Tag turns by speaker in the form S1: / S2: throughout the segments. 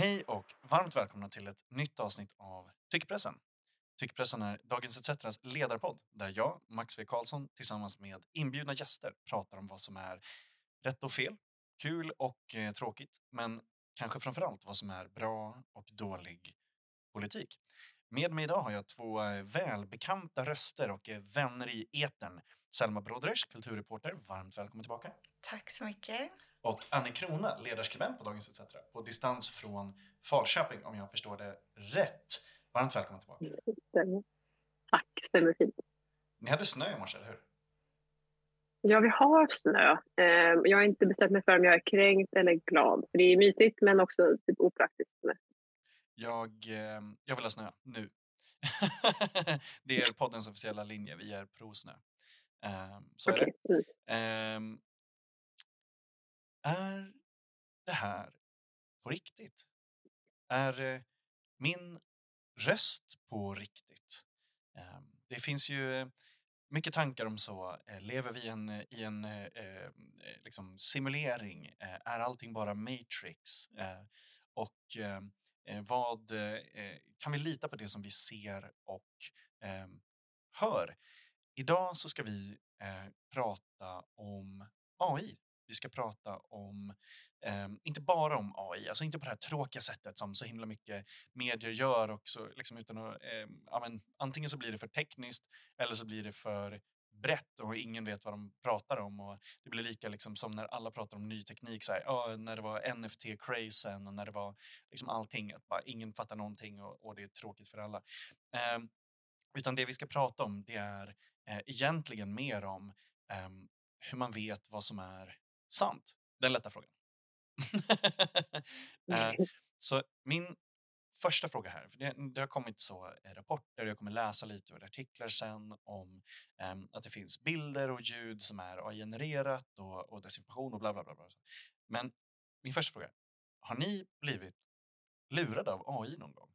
S1: Hej och varmt välkomna till ett nytt avsnitt av Tyckpressen. Tyckpressen är Dagens ETCs ledarpodd där jag, Max V Karlsson, tillsammans med inbjudna gäster pratar om vad som är rätt och fel, kul och eh, tråkigt, men kanske framför allt vad som är bra och dålig politik. Med mig idag har jag två eh, välbekanta röster och eh, vänner i etern. Selma Brodrej, kulturreporter, varmt välkommen tillbaka.
S2: Tack så mycket.
S1: Och Annie Krona, ledarskribent på Dagens ETC, på distans från Falköping om jag förstår det rätt. Varmt välkommen tillbaka.
S3: Stämmer. Tack, stämmer fint.
S1: Ni hade snö i morse, eller hur?
S3: Ja, vi har snö. Eh, Jag har inte bestämt mig för om jag är kränkt eller glad. För det är mysigt men också typ opraktiskt.
S1: Jag, eh, jag vill ha snö nu. det är poddens officiella linje. Vi är pro-snö. Eh, så är
S3: Okej.
S1: det. Är det här på riktigt? Är eh, min röst på riktigt? Ehm, det finns ju eh, mycket tankar om så. Eh, lever vi en, i en eh, liksom simulering? Är allting bara Matrix? Och ehm, vad kan vi lita på det som vi ser och ehm, hör? Idag så ska vi prata om AI. Vi ska prata om, eh, inte bara om AI, alltså inte på det här tråkiga sättet som så himla mycket medier gör också, liksom utan att, eh, ja, men, antingen så blir det för tekniskt eller så blir det för brett och ingen vet vad de pratar om och det blir lika liksom som när alla pratar om ny teknik, så här, ja, när det var NFT-crazen och när det var liksom allting, att bara ingen fattar någonting och, och det är tråkigt för alla. Eh, utan det vi ska prata om det är eh, egentligen mer om eh, hur man vet vad som är sant. Den lätta frågan. eh, så min första fråga här, för det, det har kommit så eh, rapporter, jag kommer läsa lite ur artiklar sen om ehm, att det finns bilder och ljud som är AI-genererat och, och desinformation och bla bla bla. bla. Men min första fråga, har ni blivit lurade av AI någon gång?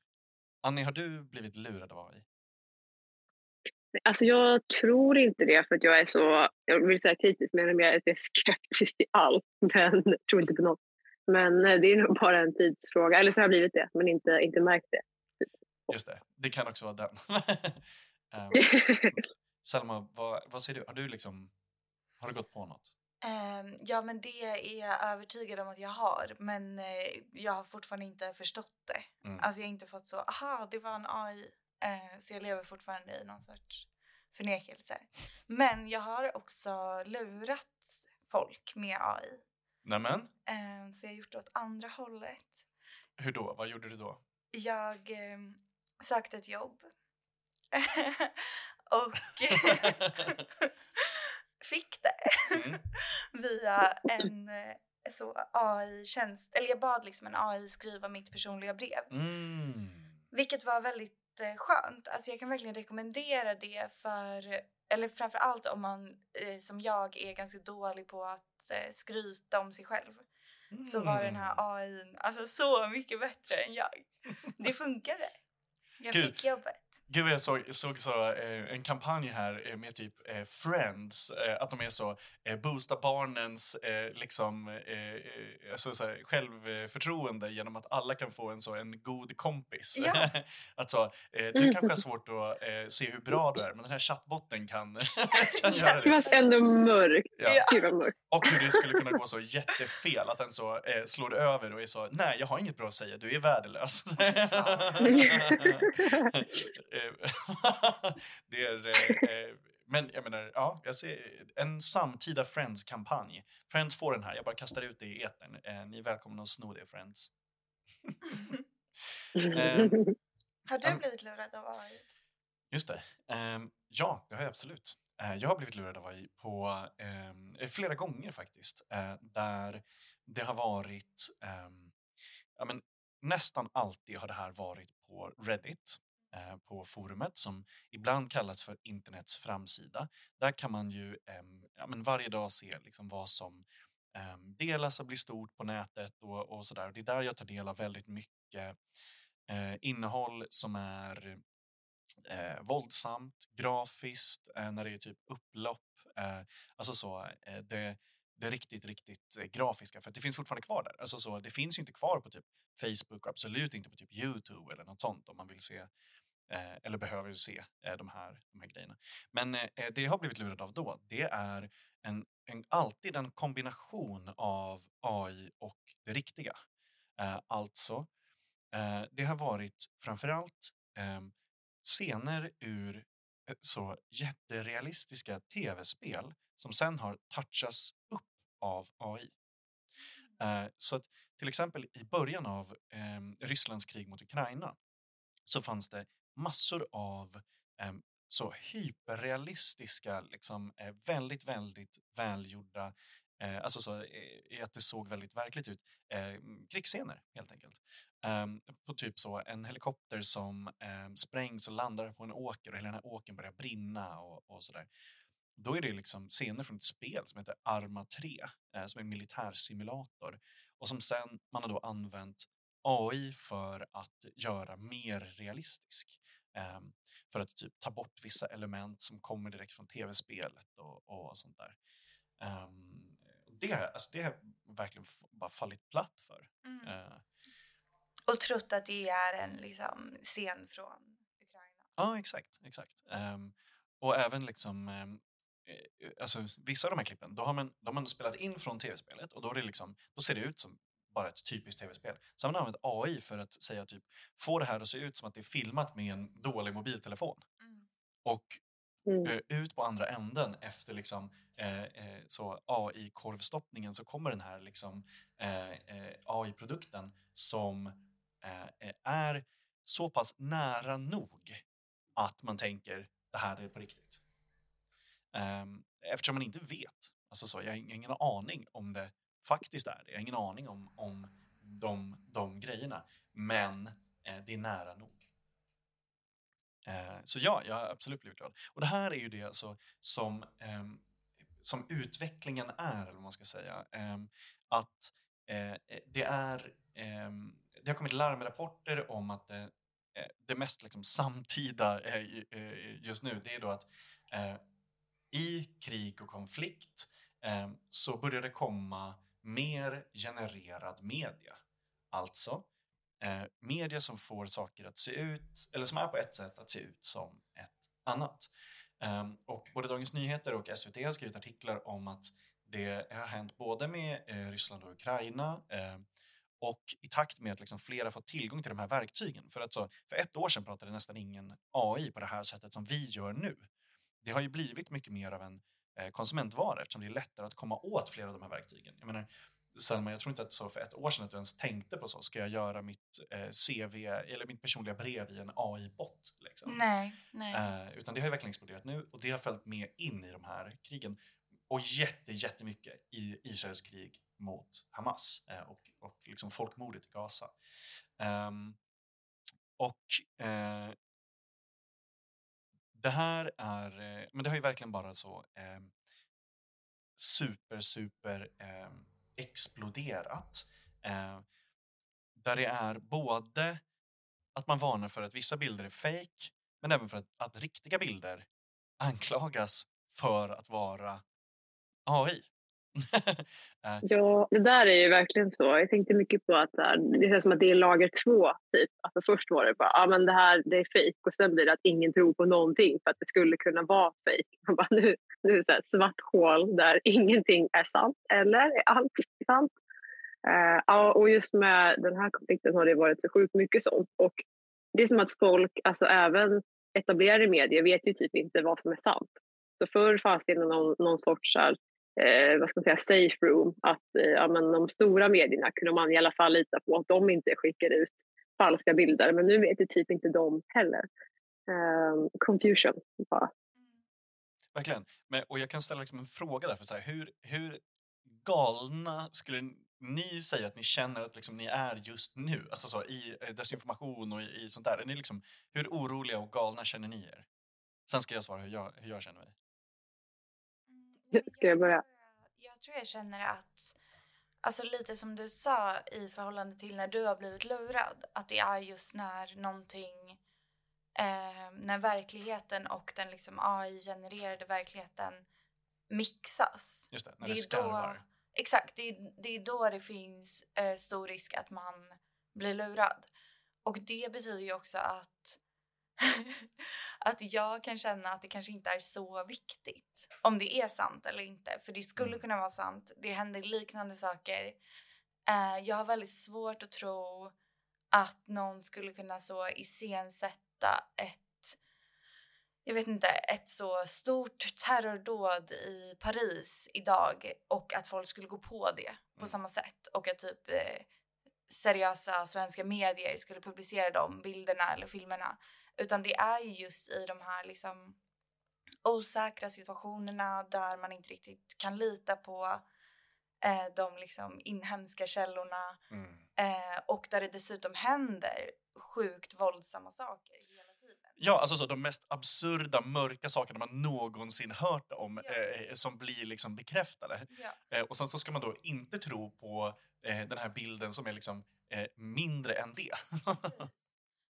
S1: Annie, har du blivit lurad av AI?
S3: Alltså jag tror inte det för att jag är så, jag vill säga kritisk, men jag är skeptisk till allt. Men tror inte på något. Men eh, det är nog bara en tidsfråga. Eller så har jag blivit det, men inte, inte märkt det.
S1: Just det, det kan också vara den. Ehm, Selma, vad, vad säger du? Har du liksom, har du gått på något?
S2: Ehm, ja, men det är jag övertygad om att jag har. Men eh, jag har fortfarande inte förstått det.
S1: Mm.
S2: Alltså jag har inte fått så, aha, det var en AI. Eh, så jag lever fortfarande i någon sorts förnekelse. Men jag har också lurat folk med AI.
S1: Nämen,
S2: Ehm, så jag har gjort det åt andra hållet.
S1: hur då? Vad gjorde du då?
S2: Jag eh, sökte ett jobb. och fick det.
S1: Mm.
S2: via en eh, så AI-tjänst. Eller jag bad liksom en AI skriva mitt personliga brev.
S1: Mm.
S2: Vilket var väldigt eh, skönt. Alltså jag kan verkligen rekommendera det för, eller framför allt om man eh, som jag är ganska dålig på att eh, skryta om sig själv. Så var den här
S1: Mm.
S2: AI alltså så mycket bättre än jag. Det funkade. Jag
S1: Gud.
S2: fick jobbet.
S1: Gud, vad jag såg, såg så, eh, en kampanj här eh, med typ eh, Friends, eh, att de är så, eh, boosta barnens eh, liksom, alltså, så här, självförtroende genom att alla kan få en, så, en god kompis.
S2: Ja.
S1: att så, du kanske har svårt att se hur bra du är, men den här chattbotten kan, kan göra
S3: Det
S1: det.
S3: var ändå mörkt.
S1: Ja.
S3: Vad mörkt.
S1: Och hur det skulle kunna gå så jättefel, att den så slår över och är så, nej jag har inget bra att säga, du är värdelös. Eh, det är, eh, men jag menar, ja, jag ser en samtida Friends-kampanj. Friends får den här, jag bara kastar ut det i etern. Eh, ni är välkomna att sno det, Friends. Eh,
S2: Har du
S1: Um,
S2: blivit lurad av AI?
S1: Just det. Ehm, ja, det har jag absolut. Eh, jag har blivit lurad av AI på ehm, eh, flera gånger faktiskt. Eh, där det har varit, ehm, ja, men, nästan alltid har det här varit på Reddit. Eh, på forumet som ibland kallas för internets framsida. Där kan man ju ehm, ja, men varje dag se liksom vad som ehm, delas och blir stort på nätet och, och sådär. Det är där jag tar del av väldigt mycket eh, innehåll som är eh, våldsamt, grafiskt, eh, när det är typ upplopp. Eh, alltså så, eh, det, det riktigt, riktigt eh, grafiska. För det finns fortfarande kvar där. Alltså så, det finns ju inte kvar på typ Facebook och absolut inte på typ Youtube eller något sånt om man vill se eh, eller behöver se eh, de, här, de här grejerna. Men eh, det jag har blivit lurad av då, det är en, en, alltid en kombination av AI och det riktiga. Alltså, det har varit framförallt eh, scener ur så jätterealistiska tv-spel som sen har touchats upp av AI. Eh, så att till exempel i början av eh, Rysslands krig mot Ukraina så fanns det massor av eh, så hyperrealistiska, liksom, eh, väldigt, väldigt välgjorda, eh, alltså så eh, att det såg väldigt verkligt ut, eh, krigsscener helt enkelt. Eh, på typ så en helikopter som eh, sprängs och landar på en åker och hela den här åkern börjar brinna och, och sådär. Då är det liksom scener från ett spel som heter Arma 3, eh, som är en militärsimulator och som sen man har då använt AI för att göra mer realistisk. Um, för att typ ta bort vissa element som kommer direkt från tv-spelet och, och sånt där. Um, det, alltså det har verkligen bara fallit platt för. Mm. Uh,
S2: och trott att det är en liksom, scen från Ukraina.
S1: Ja, exakt. exakt. Um, och även liksom, um, alltså, vissa av de här klippen, då har man, då har man spelat in från tv-spelet och då, är det liksom, då ser det ut som bara ett typiskt tv-spel. Så har man använt AI för att säga typ, få det här att se ut som att det är filmat med en dålig mobiltelefon. Mm. Och mm. Uh, ut på andra änden efter liksom, uh, så AI-korvstoppningen så kommer den här liksom, AI-produkten som är så pass nära nog att man tänker det här är på riktigt. Um, eftersom man inte vet. Alltså så, jag har ingen aning om det faktiskt är det. Jag har ingen aning om, om de, de grejerna. Men eh, det är nära nog. Eh, så ja, jag har absolut blivit glad. Och det här är ju det alltså som, eh, som utvecklingen är, eller vad man ska säga. Ehm, att eh, det är ehm, det har kommit larmrapporter om att det, eh, det mest liksom samtida eh, eh, just nu, det är då att eh, i krig och konflikt ehm, så börjar det komma mer genererad media. Alltså eh, media som får saker att se ut, eller som är på ett sätt att se ut som ett annat. Eh, och både Dagens Nyheter och SVT har skrivit artiklar om att det har hänt både med eh, Ryssland och Ukraina eh, och i takt med att liksom flera fått tillgång till de här verktygen. För, att så, för ett år sedan pratade nästan ingen AI på det här sättet som vi gör nu. Det har ju blivit mycket mer av en Eh, konsumentvara eftersom det är lättare att komma åt flera av de här verktygen. Jag menar, Selma, jag tror inte att så för ett år sedan att du ens tänkte på så. Ska jag göra mitt eh, CV eller mitt personliga brev i en AI-bot? Liksom?
S2: Nej, nej.
S1: Eh, utan det har ju verkligen exploderat nu och det har följt med in i de här krigen. Och jätte, jättemycket i Israels krig mot Hamas och, och liksom folkmordet i Gaza. Um, och eh, det här är, eh, men det har ju verkligen bara så eh, super, super eh, exploderat. Eh, där det är både att man varnar för att vissa bilder är fake, men även för att, att riktiga bilder anklagas för att vara AI.
S3: Ja, det där är ju verkligen så. Jag tänkte mycket på att det känns som att det är lager två. Typ. Alltså först var det bara ah, men det här det är fejk och sen blir det att ingen tror på någonting för att det skulle kunna vara fejk. Nu, nu är det så här svart hål där ingenting är sant. Eller är allt sant? Uh, och just med den här konflikten har det varit så sjukt mycket sånt. Och det är som att folk, alltså även etablerade medier, vet ju typ inte vad som är sant. Så förr fanns det någon, någon sorts här, eh, vad ska man säga, safe room. Att eh, ja, men de stora medierna kunde man i alla fall lita på att de inte skickar ut falska bilder. Men nu vet ju typ inte de heller. Eh, confusion bara.
S1: Verkligen. Men, och jag kan ställa liksom en fråga där. För så här, hur, hur galna skulle ni säga att ni känner att liksom ni är just nu? Alltså så, i eh, desinformation och i, i sånt där. Är ni liksom, hur oroliga och galna känner ni er? Sen ska jag svara hur jag, hur jag känner mig.
S3: Ska jag börja?
S2: Jag tror jag känner att, alltså lite som du sa i förhållande till när du har blivit lurad, att det är just när någonting, eh, när verkligheten och den liksom AI-genererade verkligheten mixas.
S1: Just det, när
S2: det
S1: det, skarvar.
S2: Exakt, det är, det är då det finns eh, stor risk att man blir lurad. Och det betyder ju också att att jag kan känna att det kanske inte är så viktigt om det är sant eller inte. För det skulle
S1: Mm.
S2: kunna vara sant. Det händer liknande saker. Eh, jag har väldigt svårt att tro att någon skulle kunna så iscensätta ett jag vet inte, ett så stort terrordåd i Paris idag och att folk skulle gå på det på
S1: Mm.
S2: samma sätt och att typ eh, seriösa svenska medier skulle publicera de bilderna eller filmerna. Utan det är ju just i de här liksom osäkra situationerna där man inte riktigt kan lita på eh, de liksom inhemska källorna
S1: Mm.
S2: eh, och där det dessutom händer sjukt våldsamma saker hela tiden.
S1: Ja, alltså så, de mest absurda, mörka sakerna man någonsin hört om
S2: Ja.
S1: eh, som blir liksom bekräftade.
S2: Ja.
S1: Eh, och sen så ska man då inte tro på eh, den här bilden som är liksom eh, mindre än det.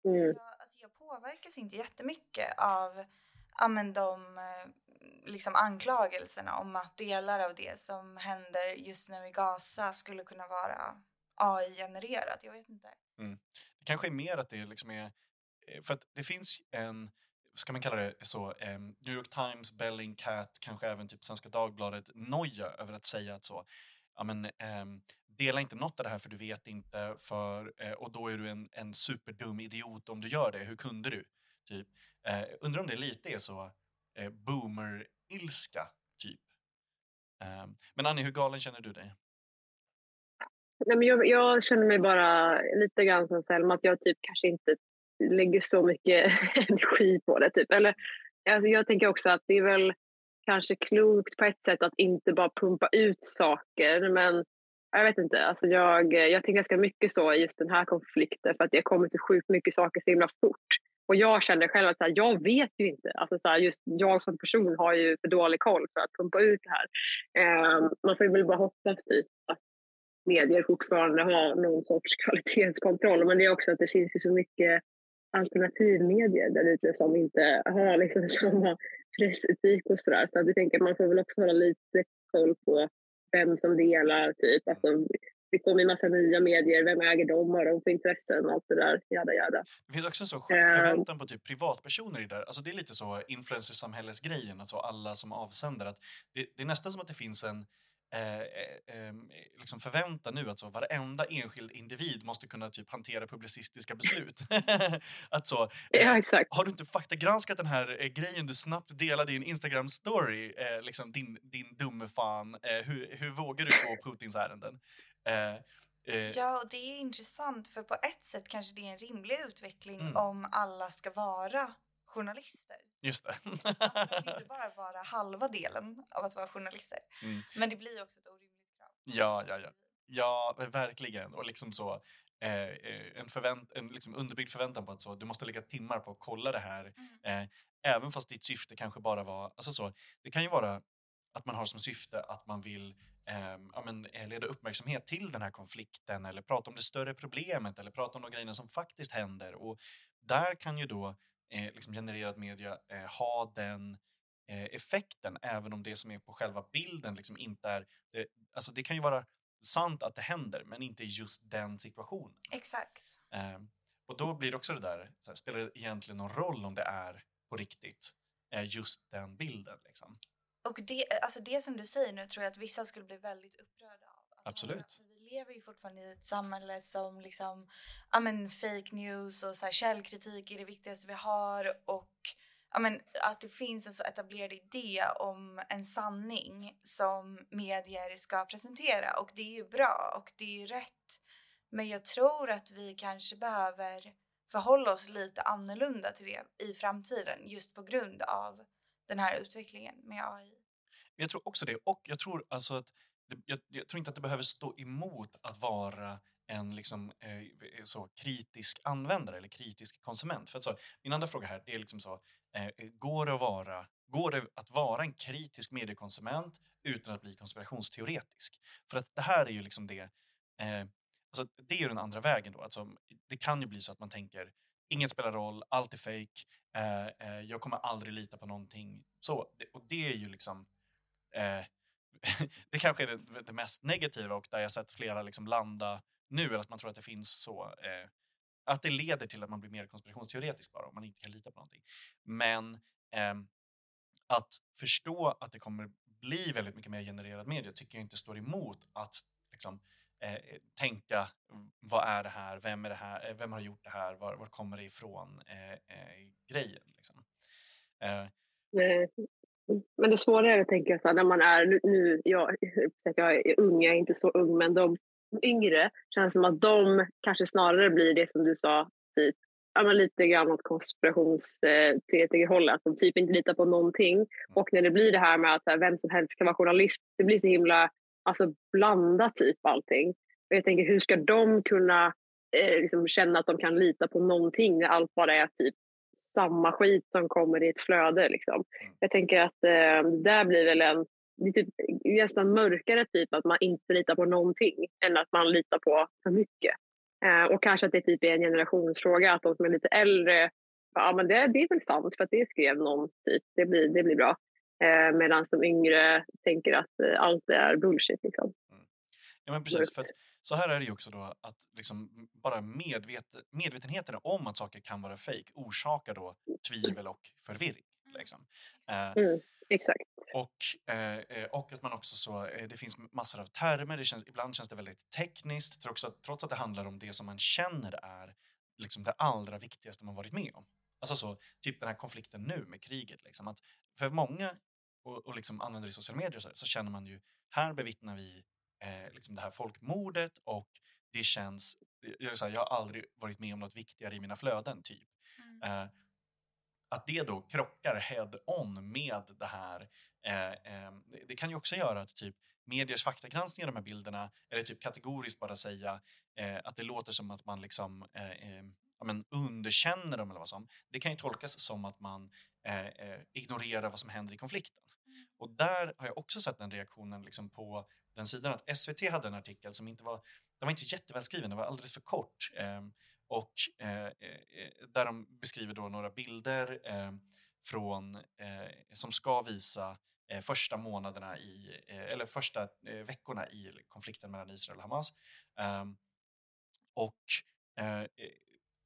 S3: Mm.
S2: Alltså påverkas inte jättemycket av ja, men de eh, liksom anklagelserna om att delar av det som händer just nu i Gaza skulle kunna vara AI-genererat. Jag vet inte. Mm.
S1: Det kanske är mer att det liksom är... Eh, för att det finns en, ska man kalla det så, eh, New York Times, Bellingcat, kanske även typ Svenska Dagbladet, noja över att säga att så, ja men ehm, dela inte något av det här för du vet inte för, eh, och då är du en, en superdum idiot om du gör det, hur kunde du? Typ. Eh, undrar om det lite är så eh, boomer-ilska, typ. Eh, men Annie, hur galen känner du dig?
S3: Nej, men jag, jag känner mig bara lite grann som Selma, att jag typ kanske inte lägger så mycket energi på det. Typ. Eller, alltså, jag tänker också att det är väl kanske klokt på ett sätt att inte bara pumpa ut saker. Men jag vet inte, alltså jag, jag tänker ganska mycket så i just den här konflikten för att det kommer så sjukt mycket saker så himla fort. Och jag känner själv att så här, jag vet ju inte. Alltså så här, just jag som person har ju för dålig koll för att pumpa ut det här. Eh, man får ju väl bara hoppas typ att medier fortfarande har någon sorts kvalitetskontroll. Men det är också att det finns ju så mycket alternativmedier där ute som inte har liksom samma pressetik och sådär. Så att jag tänker att man får väl också hålla lite koll på vem som delar. Typ. Alltså, det kommer ju massa nya medier. Vem äger dem? Har de för intressen? och Allt det där. Jada, jada.
S1: Det finns också en så sjuk
S3: Ehm.
S1: förväntan på typ privatpersoner i det där. Alltså det är lite så influencersamhällesgrejen, alltså alla som avsändare. Att det, det är nästan som att det finns en eh, eh, em, liksom förväntan nu att så varenda enskild individ måste kunna typ hantera publicistiska beslut. att så, eh,
S3: Ja, exakt.
S1: har du inte faktagranskat den här eh, grejen du snabbt delade i en Instagram-story, eh, liksom din, din dumme fan, eh, hur, hur vågar du gå Putins ärenden? Eh, eh,
S2: Ja, och det är intressant för på ett sätt kanske det är en rimlig utveckling
S1: Mm.
S2: om alla ska vara journalister.
S1: Just det.
S2: Alltså, inte bara vara halva delen av att vara journalister.
S1: Mm.
S2: Men det blir också ett orimligt krav.
S1: Ja, ja, ja. Ja, verkligen. Och liksom så eh, eh, en, förvänt, en liksom underbyggd förväntan på att så, du måste lägga timmar på att kolla det här.
S2: Mm.
S1: Eh, även fast ditt syfte kanske bara var, alltså så, det kan ju vara att man har som syfte att man vill eh, ja, men, eh, leda uppmärksamhet till den här konflikten eller prata om det större problemet eller prata om de grejerna som faktiskt händer. Och där kan ju då eh, liksom genererad media eh, ha den eh, effekten även om det som är på själva bilden liksom inte är... Det, alltså det kan ju vara sant att det händer men inte i just den situationen.
S2: Exakt.
S1: Eh, och då blir det också det där, här, spelar det egentligen någon roll om det är på riktigt eh, just den bilden? Liksom?
S2: Och det, alltså det som du säger nu tror jag att vissa skulle bli väldigt upprörda av.
S1: Absolut.
S2: höra. Vi lever ju fortfarande i ett samhälle som liksom, ja men fake news och så här, källkritik är det viktigaste vi har och ja men att det finns en så etablerad idé om en sanning som medier ska presentera och det är ju bra och det är ju rätt. Men jag tror att vi kanske behöver förhålla oss lite annorlunda till det i framtiden just på grund av den här utvecklingen med AI.
S1: Jag tror också det. Och jag tror alltså att det, jag, jag tror inte att det behöver stå emot att vara en liksom, eh, så kritisk användare eller kritisk konsument. För att så, min andra fråga här det är liksom så, eh, går, det att vara, går det att vara en kritisk mediekonsument utan att bli konspirationsteoretisk? För att det här är ju liksom det, eh, alltså det är ju den andra vägen då. Alltså, det kan ju bli så att man tänker inget spelar roll, allt är fake, eh, eh, jag kommer aldrig lita på någonting. Så, det, och det är ju liksom eh, det kanske är det, det, mest negativa och där jag sett flera liksom landa nu, eller att man tror att det finns så, eh, att det leder till att man blir mer konspirationsteoretisk bara om man inte kan lita på någonting. Men eh, att förstå att det kommer bli väldigt mycket mer genererad media tycker jag inte står emot att liksom, eh, tänka vad är det här, vem är det här, eh, vem har gjort det här, var, var kommer det ifrån eh, eh, grejen. Liksom.
S3: Eh. Men det svåra är att tänka så här, när man är, nu, jag, jag är ung, jag är inte så ung, men de yngre känns som att de kanske snarare blir det som du sa, typ, ja, men lite grann åt konspirationsteoretikerhållet, att de typ inte litar på någonting. Mm. Och när det blir det här med att här, vem som helst kan vara journalist, det blir så himla alltså, blandat typ allting. Och jag tänker, hur ska de kunna eh, liksom känna att de kan lita på någonting när allt bara är typ samma skit som kommer i ett flöde. Liksom. Mm. Jag tänker att eh, det där blir väl en lite, nästan mörkare typ att man inte litar på någonting än att man litar på för mycket. Eh, och kanske att det typ är en generationsfråga, att de som är lite äldre, ja men det, det är väl sant för att det skrev någon, typ. det, blir, det blir bra. Eh, Medan de yngre tänker att eh, allt är bullshit. Liksom. Mm.
S1: Ja men precis, för att, så här är det ju också då att liksom bara medvet, medvetenheten om att saker kan vara fejk orsakar då tvivel och förvirring. Liksom.
S3: Eh, mm. Exakt.
S1: Och, eh, eh, och att man också så, eh, det finns massor av termer, det känns, ibland känns det väldigt tekniskt trots att, trots att det handlar om det som man känner är liksom det allra viktigaste man varit med om. Alltså så, typ den här konflikten nu med kriget. Liksom, att för många och, och liksom använder i sociala medier så, så, känner man ju, här bevittnar vi eh, liksom det här folkmordet och det känns, jag, här, jag har aldrig varit med om något viktigare i mina flöden typ. Mm. Eh, att det då krockar head-on med det här. Eh, eh, det kan ju också göra att typ mediers faktagranskning av de här bilderna, eller typ kategoriskt bara säga eh, att det låter som att man liksom eh, eh, ja, men underkänner dem eller vad som. Det kan ju tolkas som att man eh, ignorerar vad som händer i konflikten. Och där har jag också sett den reaktionen liksom på den sidan att SVT hade en artikel som inte var, den var inte jättevälskriven, den var alldeles för kort. Ehm, och eh, eh, eh, där de beskriver då några bilder eh, från, eh, som ska visa eh, första månaderna i, eh, eller första eh, veckorna i konflikten mellan Israel och Hamas. Ehm, och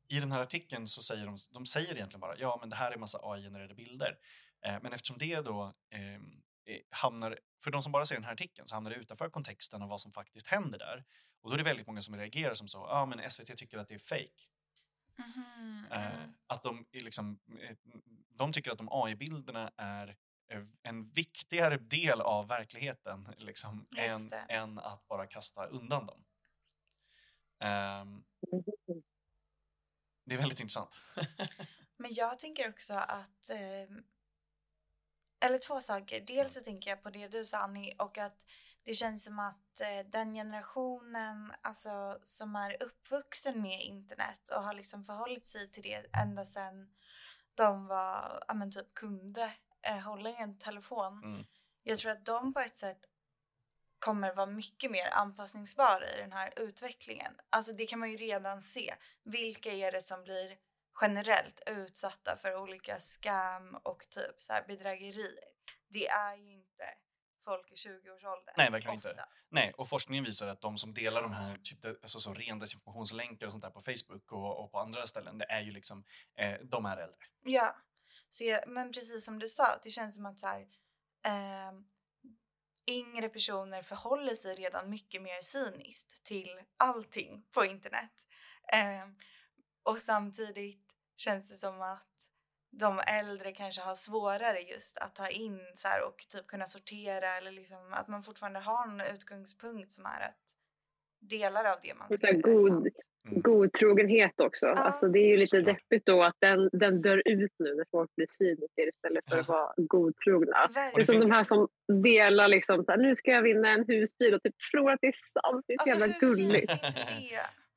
S1: i den här artikeln så säger de, de säger egentligen bara ja men det här är massa AI-genererade bilder men eftersom det då ehm, hamnar, för de som bara ser den här artikeln så hamnar det utanför kontexten av vad som faktiskt händer där. Och då är det väldigt många som reagerar som så, ja ah, men SVT tycker att det är fake. Mm -hmm. eh, att de, liksom, eh, de tycker att de AI-bilderna är en viktigare del av verkligheten liksom, än, än, att bara kasta undan dem. Um, det är väldigt intressant.
S2: Men jag tänker också att, eh, eller två saker. Dels så tänker jag på det du sa Annie och att det känns som att eh, den generationen alltså, som är uppvuxen med internet och har liksom förhållit sig till det ända sedan de var, ja men typ kunde eh, hålla i en telefon. Mm. Jag tror att de på ett sätt kommer vara mycket mer anpassningsbara i den här utvecklingen. Alltså det kan man ju redan se. Vilka är det som blir generellt utsatta för olika scam och typ så här bedrägerier? Det är ju inte folk i 20-årsåldern.
S1: Nej, verkligen oftast. inte. Nej, och forskningen visar att de som delar de här typ, alltså så ren desinformationslänkar och sånt där på Facebook och, och på andra ställen, det är ju liksom, eh, de är äldre.
S2: Ja, så jag, men precis som du sa, det känns som att så här, eh, yngre personer förhåller sig redan mycket mer cyniskt till allting på internet. Eh, och samtidigt känns det som att de äldre kanske har svårare just att ta in så här, och typ kunna sortera eller liksom att man fortfarande har en utgångspunkt som är att delar av det man ser
S3: god. Mm. Godtrogenhet också. Ja, alltså det är ju lite deppigt då att den, den dör ut nu när folk blir cyniker istället för ja. att vara godtrogna. Det är som de här som delar liksom så här, nu ska jag vinna en husbil och typ tror att det är sant. Det är så alltså, jävla gulligt.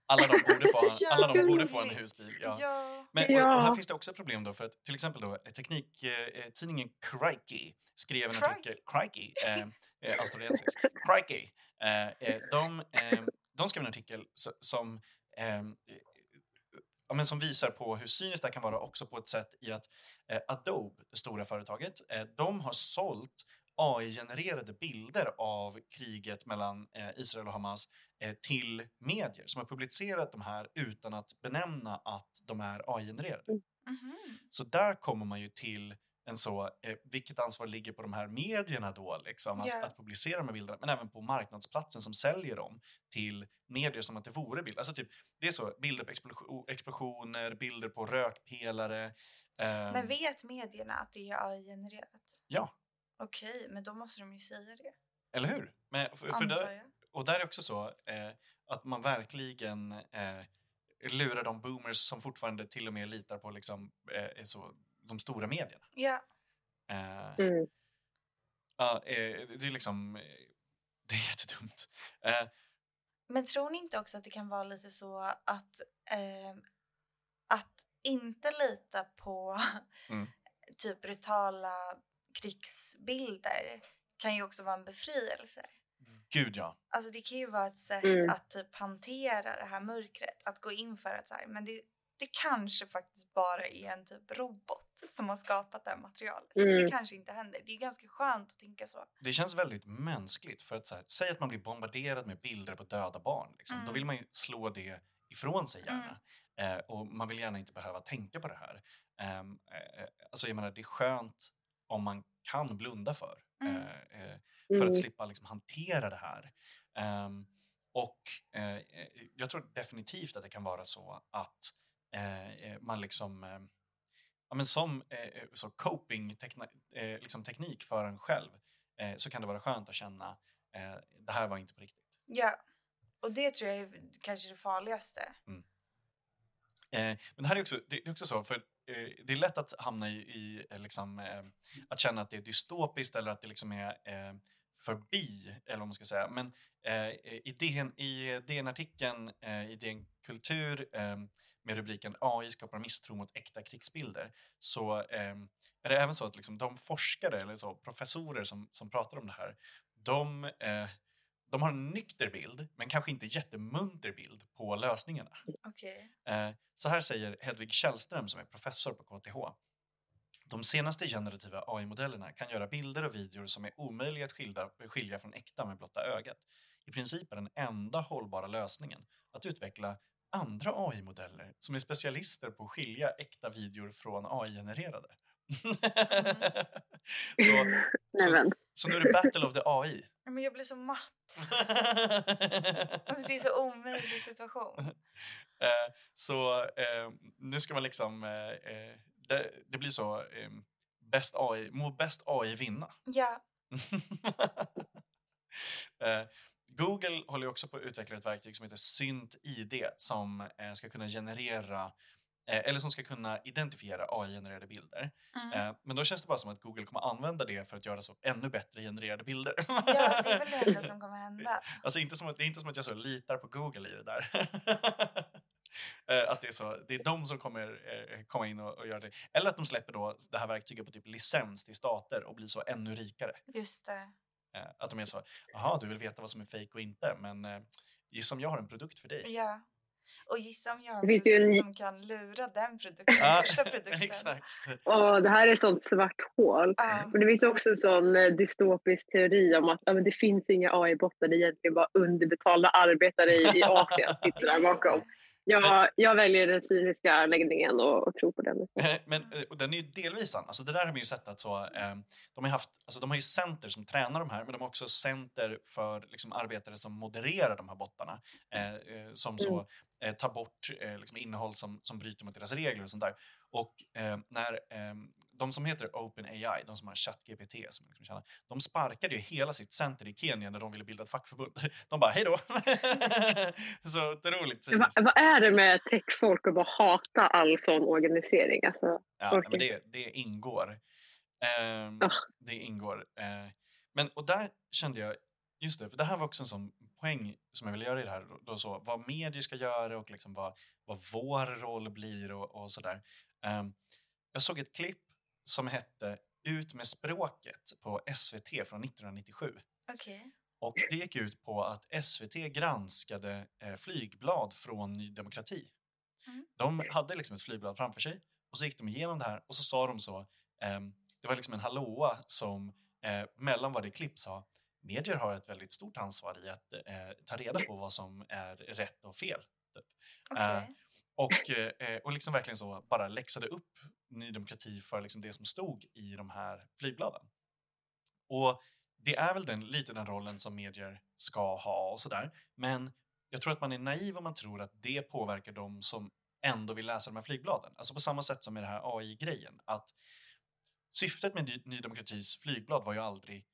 S1: Alla de borde få, alla de borde få en husbil. Ja. ja. Men och, och här finns det också ett problem då för att till exempel då tekniktidningen eh, Crikey skrev en artikel, Crikey, eh, eh, australiensisk, Crikey, eh, eh de, eh, de skrev en artikel som eh, ja, men som visar på hur cyniskt det kan vara också på ett sätt i att Adobe, det stora företaget, de har sålt AI-genererade bilder av kriget mellan eh, Israel och Hamas eh, till medier som har publicerat de här utan att benämna att de är AI-genererade.
S2: Mhm.
S1: Så där kommer man ju till en så, eh, vilket ansvar ligger på de här medierna då, liksom, att,
S2: Ja.
S1: att publicera de här bilderna, men även på marknadsplatsen som säljer dem till medier som att det vore bilder. Alltså typ, det är så, bilder på explosion, explosioner, bilder på rökpelare. ehm,
S2: Men vet medierna att det är AI-genererat?
S1: Ja,
S2: Okej, men då måste de ju säga det.
S1: eller hur? Men, för, för
S2: Antar jag.
S1: Och där är också så eh, att man verkligen eh, lurar de boomers som fortfarande till och med litar på liksom, eh, är så, de stora medierna.
S2: Ja.
S1: Eh,
S3: Mm.
S1: Ja, eh, det är liksom... eh, Det är jättedumt. Eh,
S2: Men tror ni inte också att det kan vara lite så att eh, att inte lita på
S1: Mm.
S2: typ brutala krigsbilder kan ju också vara en befrielse.
S1: Gud, ja.
S2: Alltså det kan ju vara ett sätt
S3: Mm.
S2: att typ hantera det här mörkret. Att gå in för att så här, men det, det kanske faktiskt bara är en typ robot som har skapat det här materialet. Det
S3: Mm.
S2: kanske inte händer. Det är ganska skönt att tänka så.
S1: Det känns väldigt mänskligt. För att så här, Säg att man blir bombarderad med bilder på döda barn. Liksom. Då
S2: Mm.
S1: vill man ju slå det ifrån sig gärna. Eh, och man vill gärna inte behöva tänka på det här. Ehm, eh, alltså jag menar, det är skönt om man kan blunda för.
S2: Mm.
S1: Eh, eh, för
S3: Mm.
S1: att slippa liksom, hantera det här. Ehm, och eh, jag tror definitivt att det kan vara så att man liksom ja, men som så coping liksom teknik för en själv så kan det vara skönt att känna det här var inte på riktigt.
S2: Ja. Och det tror jag är kanske det farligaste.
S1: Eh, men det här är också, det är också så, för Eh, det är lätt att hamna i, i eh, liksom, eh, att känna att det är dystopiskt eller att det liksom är eh, förbi, eller vad man ska säga. Men eh, i DN, i DN-artikeln eh, i DN Kultur eh, med rubriken AI skapar misstro mot äkta krigsbilder så eh, är det även så att liksom, de forskare eller så, professorer som, som pratar om det här, de, eh, de har en nykter bild, men kanske inte jättemunter bild på lösningarna.
S2: Okej.
S1: Eh, Så här säger Hedvig Källström som är professor på KTH. De senaste generativa AI-modellerna kan göra bilder och videor som är omöjliga att skilja, skilja från äkta med blotta ögat. I princip är den enda hållbara lösningen att utveckla andra AI-modeller som är specialister på att skilja äkta videor från AI-genererade. så, så, så nu är det battle of the AI.
S2: Men jag blir så matt. Alltså det är så omöjlig situation.
S1: Eh, så eh, nu ska man liksom, eh, eh, det, det blir så, eh, bäst AI, må bäst AI vinna.
S2: Ja.
S1: eh, Google håller också på att utveckla ett verktyg som heter Synt ID som eh, ska kunna generera eller som ska kunna identifiera AI-genererade bilder.
S2: Mm.
S1: Eh, men då känns det bara som att Google kommer använda det för att göra så ännu bättre genererade bilder.
S2: Ja, det är väl det enda som kommer hända.
S1: Alltså inte som att, det är inte som att jag så litar på Google i det där. Eh, att det är, så, det är de som kommer eh, komma in och, och göra det. Eller att de släpper då det här verktyget på typ licens till stater och blir så ännu rikare.
S2: Just det.
S1: Eh, att de är så, jaha du vill veta vad som är fake och inte men eh, gissa om jag har en produkt för dig.
S2: Ja. Och gissa om jag har
S3: Det finns ju en-
S2: som kan lura den produkten,
S1: Ja,
S2: första produkten.
S1: Exakt.
S3: Och det här är ett sånt svart hål.
S2: Ja.
S3: Men det finns också en sån eh, dystopisk teori om att ja, men det finns inga AI-bottar, det är egentligen bara underbetalda arbetare i, i Asien sitter där
S2: Just
S3: bakom. Jag, jag väljer den cyniska läggningen och, och tror på den istället.
S1: Eh, Men eh, och den är ju delvis sann. Alltså det där har man ju sett att så, eh, de, har haft, alltså de har ju center som tränar de här men de har också center för liksom, arbetare som modererar de här bottarna. Eh, eh, som så eh, tar bort liksom, innehåll som, som bryter mot deras regler och sånt där. Och när de som heter OpenAI, de som har ChatGPT, som liksom tjänar, de sparkade ju hela sitt center i Kenya när de ville bilda ett fackförbund. De bara, hej då! så otroligt cyniskt.
S3: vad är det med techfolk att bara hata all sån organisering? Alltså,
S1: Ja, men det, det ingår. Ehm,
S3: Ah.
S1: Det ingår. Eh, men, och där kände jag, just det, för det här var också en sån poäng som jag ville göra i det här, då, så, vad medier ska göra och liksom vad, vad vår roll blir och, och sådär. Ehm, jag såg ett klipp som hette Ut med språket på SVT från 1997.
S2: Okej.
S1: Och det gick ut på att SVT granskade eh, flygblad från Ny Demokrati.
S2: Mm.
S1: De hade liksom ett flygblad framför sig och så gick de igenom det här och så sa de så. ehm, det var liksom en hallåa som eh, mellan vad det klipp sa, medier har ett väldigt stort ansvar i att eh, ta reda på vad som är rätt och fel. Typ. Eh, och, och liksom verkligen så bara läxade upp Ny Demokrati för liksom det som stod i de här flygbladen. Och det är väl den, lite den rollen som medier ska ha och sådär. Men jag tror att man är naiv om man tror att det påverkar de som ändå vill läsa de här flygbladen. Alltså på samma sätt som med det här AI-grejen. Att syftet med Ny- Demokratis flygblad var ju aldrig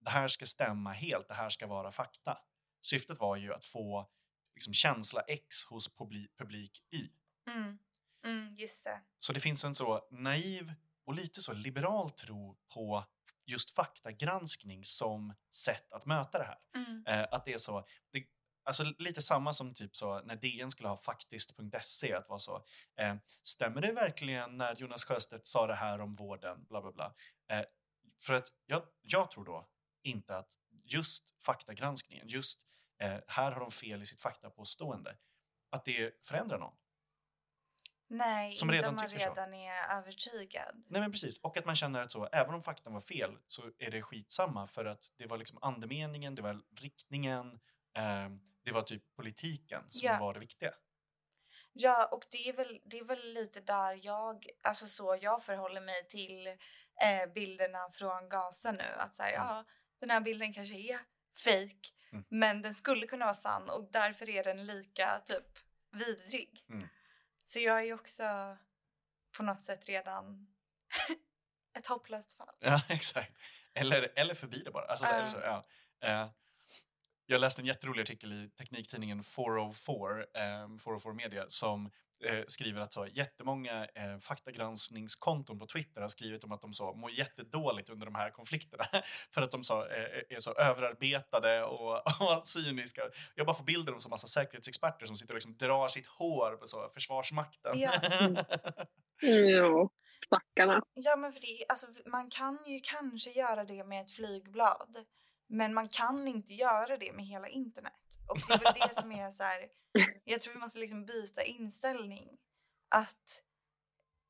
S1: det här ska stämma helt, det här ska vara fakta. Syftet var ju att få liksom, känsla X hos publik Y.
S2: Mm. Mm, just det.
S1: Så det finns en så naiv och lite så liberal tro på just faktagranskning som sätt att möta det här.
S2: Mm.
S1: Eh, att det är så, det, alltså lite samma som typ så när DN skulle ha faktiskt.se, att vara så, eh, stämmer det verkligen när Jonas Sjöstedt sa det här om vården, bla bla bla. Eh, för att jag, jag tror då inte att just faktagranskningen, just eh, här har de fel i sitt faktapåstående, att det förändrar någon.
S2: Nej,
S1: Som
S2: inte
S1: redan
S2: om man
S1: tycker så.
S2: redan är övertygad.
S1: Nej men precis, och att man känner att så, även om faktan var fel så är det skitsamma för att det var liksom andemeningen, det var riktningen, eh, det var typ politiken som
S2: Ja.
S1: var det viktiga.
S2: Ja, och det är väl, det är väl lite där jag, alltså så jag förhåller mig till eh, bilderna från Gaza nu. Att så här,
S1: Mm.
S2: ja, den här bilden kanske är fake,
S1: Mm.
S2: men den skulle kunna vara sann och därför är den lika typ vidrig.
S1: Mm.
S2: Så jag är ju också på något sätt redan ett hopplöst fall.
S1: Ja, exakt. Eller, eller förbi det bara. Alltså, det så, ja. Eh, jag läste en jätterolig artikel i tekniktidningen 404, eh, 404 Media, som eh, skriver att så, jättemånga eh, faktagranskningskonton på Twitter har skrivit om att de så, mår jättedåligt under de här konflikterna. för att de så, eh, är så överarbetade och, och cyniska. Jag bara får bilder av så massa säkerhetsexperter som sitter och liksom drar sitt hår på så, Försvarsmakten.
S2: Ja.
S3: Ja, stackarna.
S2: Ja, men för det, alltså, man kan ju kanske göra det med ett flygblad. Men man kan inte göra det med hela internet. Och det är väl det som är så här, jag tror vi måste liksom byta inställning. Att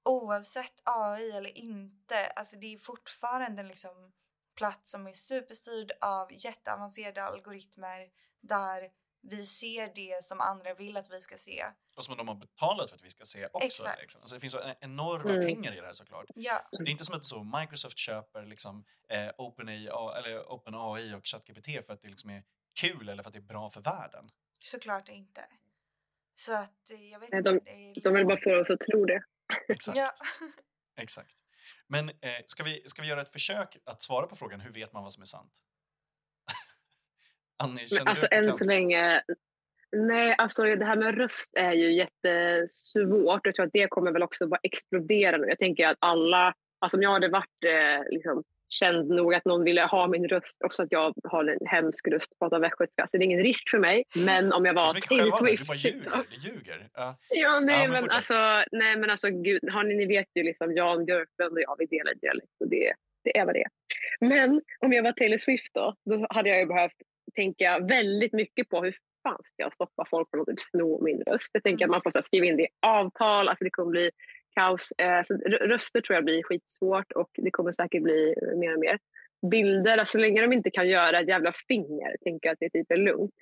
S2: oavsett AI eller inte, alltså det är fortfarande en liksom plats som är superstyrd av jätteavancerade algoritmer där vi ser det som andra vill att vi ska se.
S1: Och som de har betalat för att vi ska se också.
S2: Exakt.
S1: Liksom. Alltså, det finns enorma
S3: Mm.
S1: pengar i det här såklart.
S2: Ja,
S1: Det är inte som att så Microsoft köper liksom, eh, OpenAI, eller OpenAI och ChatGPT för att det liksom är kul eller för att det är bra för världen.
S2: såklart inte. Så att eh, jag vet
S3: Nej,
S2: inte.
S3: de-
S2: det är
S3: De
S2: liksom-
S3: vill bara få oss att tro det.
S1: Exakt.
S2: Ja.
S1: exakt. Men eh, ska, vi, ska vi göra ett försök att svara på frågan hur vet man vad som är sant? Annie,
S3: alltså än så länge... Nej, alltså det här med röst är ju jättesvårt. Jag tror att det kommer väl också bara explodera nu. Jag tänker att alla, alltså om jag hade varit eh, liksom, känd nog att någon ville ha min röst, också att jag har en hemsk röst, pratar västgötska, så det är ingen risk för mig. Men om jag var Taylor
S1: du
S3: Swift...
S1: bara ljuger. Du ljuger. Ja.
S3: Ja, nej,
S1: Ja, men
S3: men, alltså, nej men alltså gud, har ni, ni vet ju liksom Jan Björklund och jag, vi delar dialekt och det, det är vad det är. Men om jag var Taylor Swift då, då hade jag ju behövt tänka väldigt mycket på hur fan ska jag stoppa folk från att typ sno min röst. Jag tänker
S2: Mm.
S3: att man får så skriva in det i avtal, alltså det kommer bli kaos. Eh, så rö- röster tror jag blir skitsvårt och det kommer säkert bli eh, mer och mer. Bilder, alltså, så länge de inte kan göra ett jävla finger tänker jag att det typ är lugnt.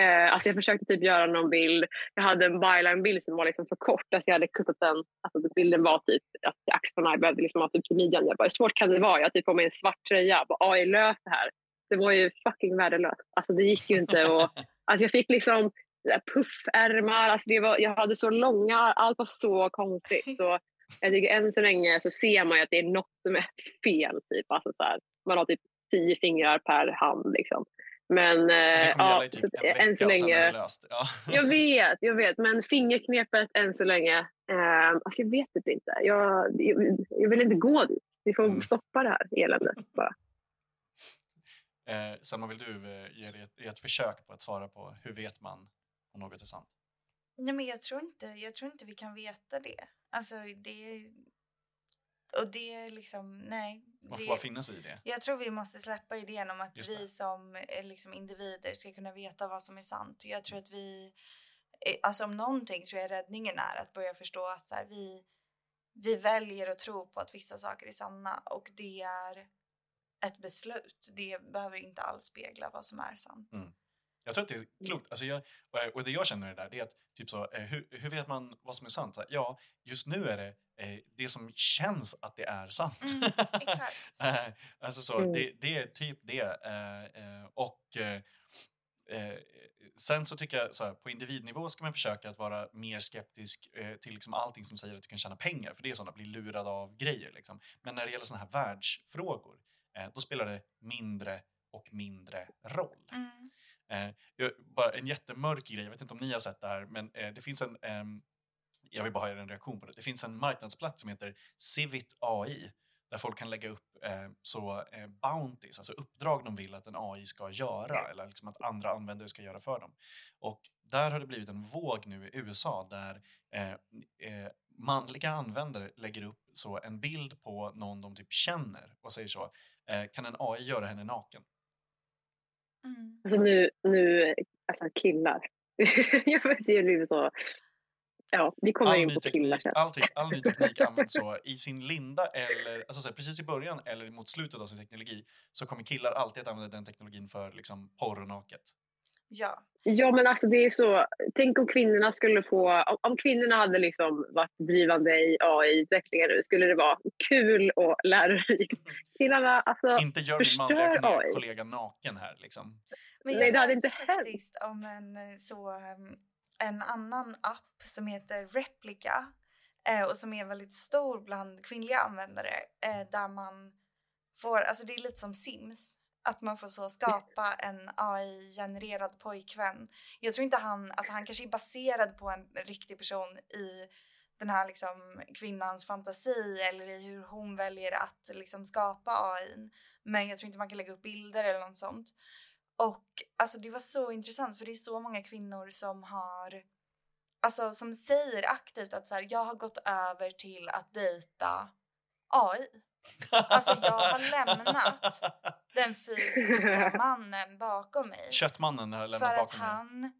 S3: Eh, alltså jag försökte typ göra någon bild. Jag hade en byline-bild som var liksom för kort. Alltså jag hade kuttat den. Alltså bilden var typ att axlarna behövde liksom ha typ till midjan. Jag bara, hur svårt kan det vara? Jag har typ på mig en svart tröja. Jag bara, AI lös det här. Det var ju fucking värdelöst. Alltså det gick ju inte. Och, alltså jag fick liksom så puffärmar. Alltså det var, jag hade så långa, allt var så konstigt. Så jag tycker än så länge så ser man att det är något som är fel. Typ. Alltså så här, man har typ tio fingrar per hand. Liksom. Men
S1: Det
S3: eh, ja, så
S1: typ vecka
S3: än så länge.
S1: Ja.
S3: Jag vet, jag vet. Men fingerknepet än så länge. Eh, alltså jag vet typ inte. Jag, jag, jag vill inte gå dit. Vi får
S1: Mm.
S3: stoppa det här eländet bara.
S1: Eh, Selma, vill du eh, ge dig ett, ett försök på att svara på hur vet man om något är sant?
S2: Nej, men jag tror inte, jag tror inte vi kan veta det. Alltså det... Och det är liksom, nej.
S1: Man får
S2: det,
S1: bara finna sig i det.
S2: jag tror vi måste släppa idén om att vi som eh, liksom, individer ska kunna veta vad som är sant. Jag tror att vi, eh, alltså om någonting tror jag räddningen är att börja förstå att så här, vi, vi väljer att tro på att vissa saker är sanna och det är ett beslut. Det behöver inte alls spegla vad som är sant.
S1: Mm. Jag tror att det är klokt. Alltså jag, och det jag känner där, det är att typ så, eh, hur, hur vet man vad som är sant? Så, ja, just nu är det eh, det som känns att det är sant.
S2: Mm, exakt.
S1: Eh, alltså så,
S3: Mm.
S1: det, det är typ det. Och sen så tycker jag så här, på individnivå ska man försöka att vara mer skeptisk till liksom allting som säger att du kan tjäna pengar, för det är sådana bli lurad av grejer. Liksom. Men när det gäller sådana här världsfrågor, då spelar det mindre och mindre roll.
S2: Mm.
S1: Eh, jag- bara en jättemörk grej, jag vet inte om ni har sett det här, men eh, det finns en, ehm, jag vill bara ha en reaktion på det. Det finns en marknadsplats som heter Civit AI, där folk kan lägga upp eh, så eh, bounties, alltså uppdrag de vill att en AI ska göra, eller liksom att andra användare ska göra för dem. Och där har det blivit en våg nu i USA där eh, eh, manliga användare lägger upp så en bild på någon de typ känner och säger så, eh, kan en AI göra henne naken?
S2: Mm.
S3: Alltså nu, nu, alltså killar. jag vet, det är ju så. Ja, vi kommer
S1: all
S3: in på killar
S1: teknik,
S3: sen.
S1: all, te- all ny teknik används så i sin linda eller alltså så här, precis i början eller mot slutet av sin teknologi så kommer killar alltid att använda den teknologin för liksom porr och naket.
S2: Ja.
S3: Ja, men alltså det är så. Tänk om kvinnorna skulle få, om, om kvinnorna hade liksom varit drivande i AI-utvecklingen nu, skulle det vara kul och lärorikt. Killarna, alltså.
S1: Inte gör min manliga
S3: AI.
S1: kollega naken här liksom.
S2: Men
S3: Nej, det hade inte hänt.
S2: faktiskt om en, så, um, en annan app som heter Replica eh, och som är väldigt stor bland kvinnliga användare eh, där man får, alltså det är lite som Sims, att man får så skapa en AI-genererad pojkvän. Jag tror inte han, alltså han kanske är baserad på en riktig person i den här liksom kvinnans fantasi eller i hur hon väljer att liksom skapa AI. Men jag tror inte man kan lägga upp bilder eller något sånt. Och alltså det var så intressant för det är så många kvinnor som har Alltså som säger aktivt att så här, jag har gått över till att dejta AI. Alltså, jag har lämnat Den fysiska mannen bakom mig.
S1: Köttmannen har
S2: För
S1: lämnat
S2: att
S1: bakom mig.
S2: han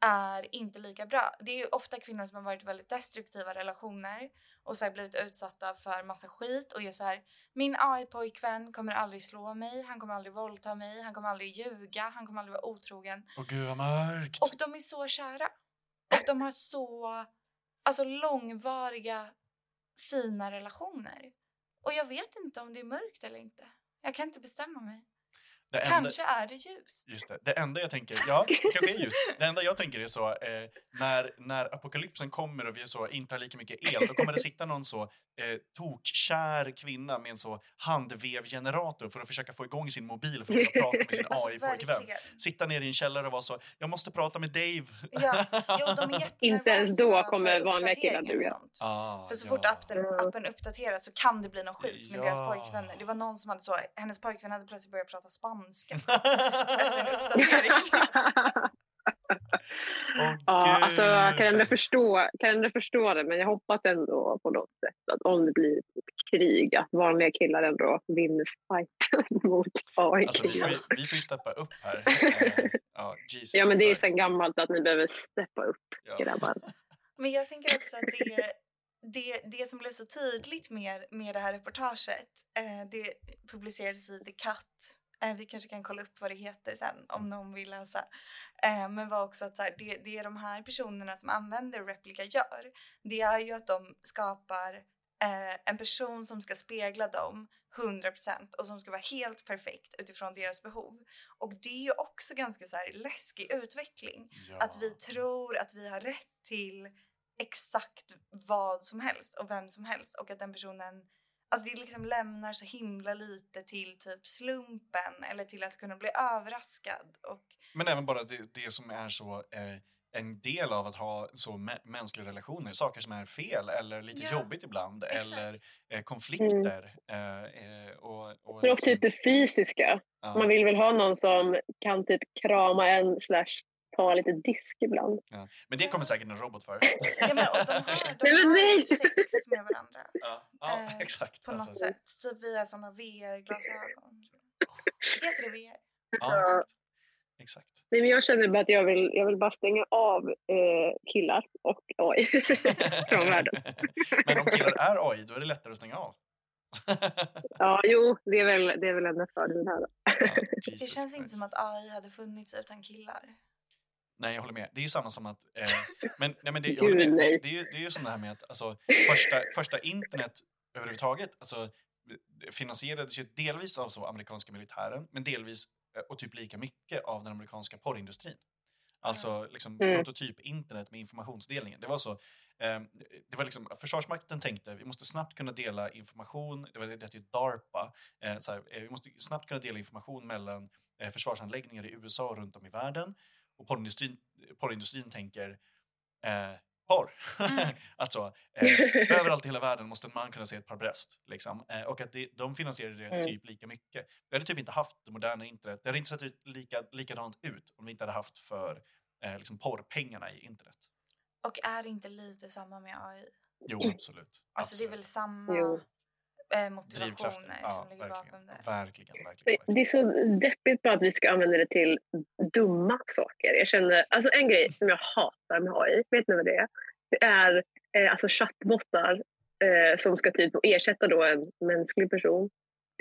S2: är inte lika bra. Det är ju ofta kvinnor som har varit i väldigt destruktiva relationer och så blivit utsatta för massa skit och är så här min AI-pojkvän kommer aldrig slå mig, han kommer aldrig våldta mig, han kommer aldrig ljuga, han kommer aldrig vara otrogen.
S1: Åh gud vad mörkt.
S2: Och de är så kära. Och de har så alltså långvariga fina relationer. Och jag vet inte om det är mörkt eller inte. Jag kan inte bestämma mig.
S1: Det enda,
S2: Kanske är det ljust.
S1: Just det. Det enda jag tänker, ja, det kanske är just. Det enda jag tänker är så, eh, när, när apokalypsen kommer och vi så inte har lika mycket el, då kommer det sitta någon så eh, tokkär kvinna med en så handvevgenerator för att försöka få igång sin mobil för att kunna prata med sin
S2: Alltså,
S1: AI-pojkvän.
S2: verkligen.
S1: Sitta nere i en källare och vara så, jag måste prata med Dave.
S2: Ja, jo, de är
S3: Inte ens då kommer vanliga killar duga.
S1: ah,
S2: För så
S1: ja.
S2: fort appen, appen uppdateras så kan det bli något skit med deras
S1: Ja.
S2: pojkvänner. Det var någon som hade så, hennes pojkvän hade plötsligt börjat prata spanska efter en uppdatering.
S1: Åh,
S3: Ja,
S1: gud.
S3: alltså jag kan ändå förstå, kan ändå förstå det, men jag hoppas ändå på något sätt att om det blir krig, att vanliga killar ändå vinner fighten mot
S1: Alltså, vi, får vi får ju steppa upp här. Eh, ja, Jesus
S3: Ja, men det är sen gammalt att ni behöver steppa upp,
S1: Ja.
S3: grabbar.
S2: Men jag tänker också att det, det, det som blev så tydligt med, med det här reportaget, eh, det publicerades i The Cut. Eh, vi kanske kan kolla upp vad det heter sen om någon vill läsa. Eh, men var också att så här, det, det de här personerna som använder Replica gör, det är ju att de skapar eh, en person som ska spegla dem 100% och som ska vara helt perfekt utifrån deras behov. Och det är ju också ganska så här läskig utveckling.
S1: Ja.
S2: Att vi tror att vi har rätt till exakt vad som helst och vem som helst och att den personen Alltså det liksom lämnar så himla lite till typ slumpen eller till att kunna bli överraskad. Och,
S1: Men även bara det, det som är så eh, en del av att ha så mä- mänskliga relationer, saker som är fel eller lite
S2: Ja,
S1: jobbigt ibland
S2: exakt.
S1: eller eh, konflikter. Eh, eh, och, och
S3: Men också det fysiska.
S1: ja,
S3: Man vill väl ha någon som kan typ krama en slash ta lite disk ibland.
S1: ja. Men det kommer säkert en robot för.
S2: ja, men, och de har, de
S3: Nej, men
S2: har sex med varandra
S1: ja, ja
S2: Eh,
S1: exakt.
S2: på
S1: alltså.
S2: något sätt. Typ via sådana VR-glasögon. Heter det VR?
S1: Ja, exakt. exakt.
S3: Nej, men jag känner bara att jag vill, jag vill bara stänga av eh, killar och AI från världen.
S1: Men om killar är AI, då är det lättare att stänga av.
S3: Ja, jo, det är väl, det är väl enda fördelen här.
S1: Ja,
S2: Det känns inte som att AI hade funnits utan killar.
S1: Nej, jag håller med. Det är ju samma som att... Eh, men nej, men det, jag håller med. Det, det, är ju, det är ju som det här med att alltså, första, första internet överhuvudtaget alltså, det finansierades ju delvis av så amerikanska militären, men delvis eh, och typ lika mycket av den amerikanska porrindustrin. Alltså liksom,
S3: Mm.
S1: prototyp-internet med informationsdelningen. Det var så. Eh, det var liksom, Försvarsmakten tänkte vi måste snabbt kunna dela information. Det var det hette ju DARPA. Eh, så här, eh, vi måste snabbt kunna dela information mellan eh, försvarsanläggningar i USA och runt om i världen. Och porrindustrin, porrindustrin tänker eh, porr.
S2: Mm.
S1: alltså, eh, överallt i hela världen måste en man kunna se ett par bröst. Liksom. Eh, och att det, de finansierade det
S3: Mm.
S1: typ lika mycket. Vi hade typ inte haft det moderna internet. Det hade inte sett ut lika, likadant ut om vi inte hade haft för eh, liksom porrpengarna i internet.
S2: Och är det inte lite samma med AI?
S1: Jo,
S3: Mm.
S1: absolut.
S2: Alltså det är
S1: absolut.
S2: väl samma
S3: Jo.
S2: Eh, motivationer
S1: Ja,
S2: som ligger
S1: verkligen.
S2: bakom det.
S1: Verkligen, verkligen.
S3: Det
S1: verkligen.
S3: är så deppigt bara att vi ska använda det till dumma saker. Jag känner, alltså en grej som jag hatar med AI, vet ni vad det är? Det är eh, alltså chattbottar eh, som ska typ ersätta då en mänsklig person.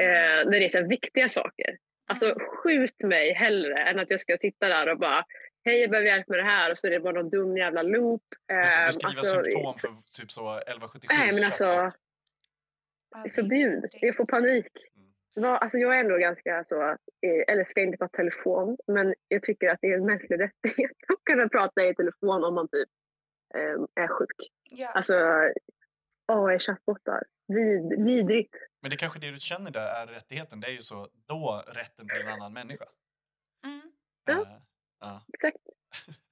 S3: Eh, när det är så här viktiga saker. Alltså
S2: Mm.
S3: skjut mig hellre än att jag ska sitta där och bara Hej jag behöver hjälp med det här och så är det bara någon dum jävla loop.
S1: Just det,
S3: Eh,
S1: Beskriva
S3: alltså,
S1: symptom för typ så 1177
S3: Nej men alltså,
S2: är
S3: förbjud. Jag får panik.
S1: Mm.
S3: Va, alltså jag är ändå ganska så, eh, älskar inte på telefon, men jag tycker att det är en mänsklig rättighet att kunna prata i telefon om man typ eh, är sjuk.
S2: Ja.
S3: Alltså, AI-chattbottar, Vid, vidrigt.
S1: Men det är kanske det du känner där är rättigheten. Det är ju så då rätten till en annan människa.
S2: Mm.
S3: Ja.
S1: Eh, ja.
S3: Exakt.